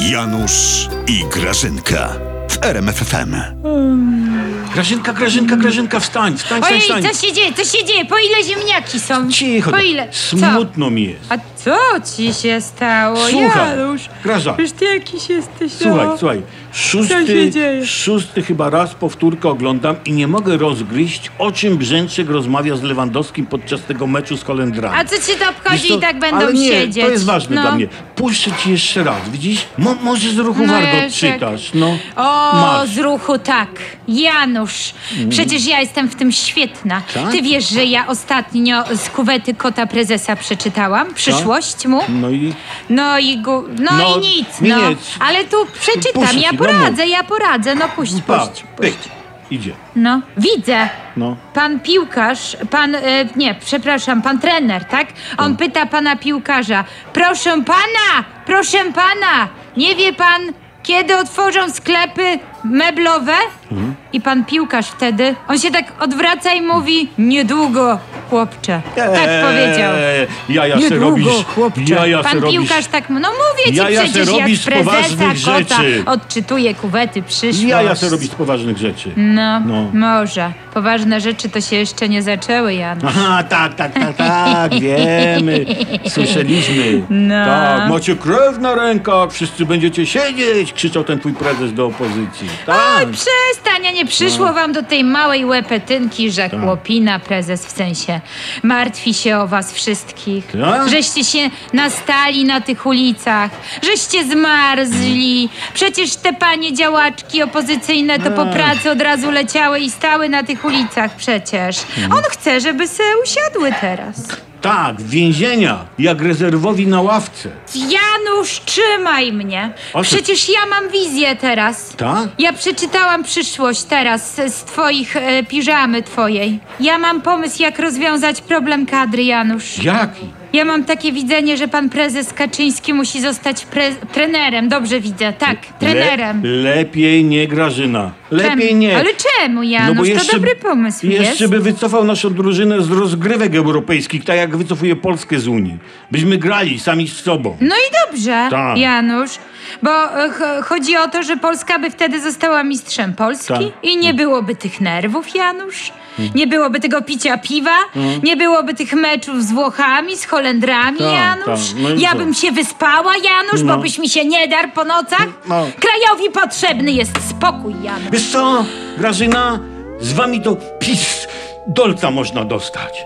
Janusz i Grażynka w RMFFM. Grażynka, Grażynka, Grażynka, wstań, wstań, wstań, Ojej, wstań. co się dzieje? Co się dzieje? Po ile ziemniaki są? Cicho, Po ile? Co? smutno mi jest. A co ci się stało? Słuchaj, Janusz, Graża. Przecież ty jakiś jesteś, Słuchaj, no. słuchaj, się szósty, szósty chyba raz powtórkę oglądam i nie mogę rozgryźć, o czym Brzęczyk rozmawia z Lewandowskim podczas tego meczu z Holendrami. A co ci to obchodzi co, i tak będą ale nie, siedzieć? to jest ważne no. dla mnie. Puszczę ci jeszcze raz, widzisz? Mo, może z ruchu No wargo czytasz, no. O, Masz. z ruchu tak. Janusz, przecież ja jestem w tym świetna. Tak? Ty wiesz, że ja ostatnio z kuwety kota prezesa przeczytałam? Przyszłość mu? No i No i gu... no, No, i nic, nie, no. nic. Ale tu przeczytam, ja poradzę, ja poradzę. No puść, pa, puść, pyk, puść. idzie. No, widzę. No. Pan piłkarz, pan, e, nie, przepraszam, pan trener, tak? On pyta pana piłkarza, proszę pana, proszę pana, nie wie pan, kiedy otworzą sklepy meblowe? I pan piłkarz wtedy, on się tak odwraca i mówi, niedługo, chłopcze. Tak powiedział. Eee, Jaja se Niedługo, robisz, chłopcze. jaja se Pan robisz. piłkarz tak, no mówię ci Jaja se przecież jak robisz z z prezesa poważnych kota rzeczy. odczytuje kuwety przyszłość. Jaja se robisz z poważnych rzeczy. No, No. może. Poważne rzeczy to się jeszcze nie zaczęły, Janusz. Aha, tak, tak, tak, tak, wiemy. Słyszeliśmy. No. Tak, macie krew na rękach, wszyscy będziecie siedzieć, krzyczał ten twój prezes do opozycji. Tak. Oj, przestań, a nie przyszło No. wam do tej małej łepetynki, że Tak. chłopina, prezes w sensie, martwi się o was wszystkich. Tak? Żeście się nastali na tych ulicach, żeście zmarzli. Przecież te panie działaczki opozycyjne to po pracy od razu leciały i stały na tych ulicach przecież. Mhm. On chce, żeby se usiadły teraz. Tak, więzienia, jak rezerwowi na ławce. Janusz, trzymaj mnie. O Przecież ja mam wizję teraz. Tak? Ja przeczytałam przyszłość teraz z, z twoich e, piżamy twojej. Ja mam pomysł, jak rozwiązać problem kadry, Janusz. Jaki? Ja mam takie widzenie, że pan prezes Kaczyński musi zostać trenerem. Dobrze widzę, tak, trenerem. Le, lepiej nie, Grażyna. Lepiej Czemu? nie. Ale czemu, Janusz? to dobry pomysł jeszcze jest. by wycofał naszą drużynę z rozgrywek europejskich, tak jak wycofuje Polskę z Unii. Byśmy grali sami z sobą. No i dobrze, Tak. Janusz. Bo e, ch- chodzi o to, że Polska by wtedy została mistrzem Polski Tak. i nie byłoby tych nerwów, Janusz. Nie byłoby tego picia piwa, nie byłoby tych meczów z Włochami, z Holendrami, Tak, Janusz. tak. No ja co? bym się wyspała, Janusz, No. bo byś mi się nie darł po nocach. No. Krajowi potrzebny jest spokój, Janusz. Wiesz co, Grażyna? Z wami to pis dolca można dostać.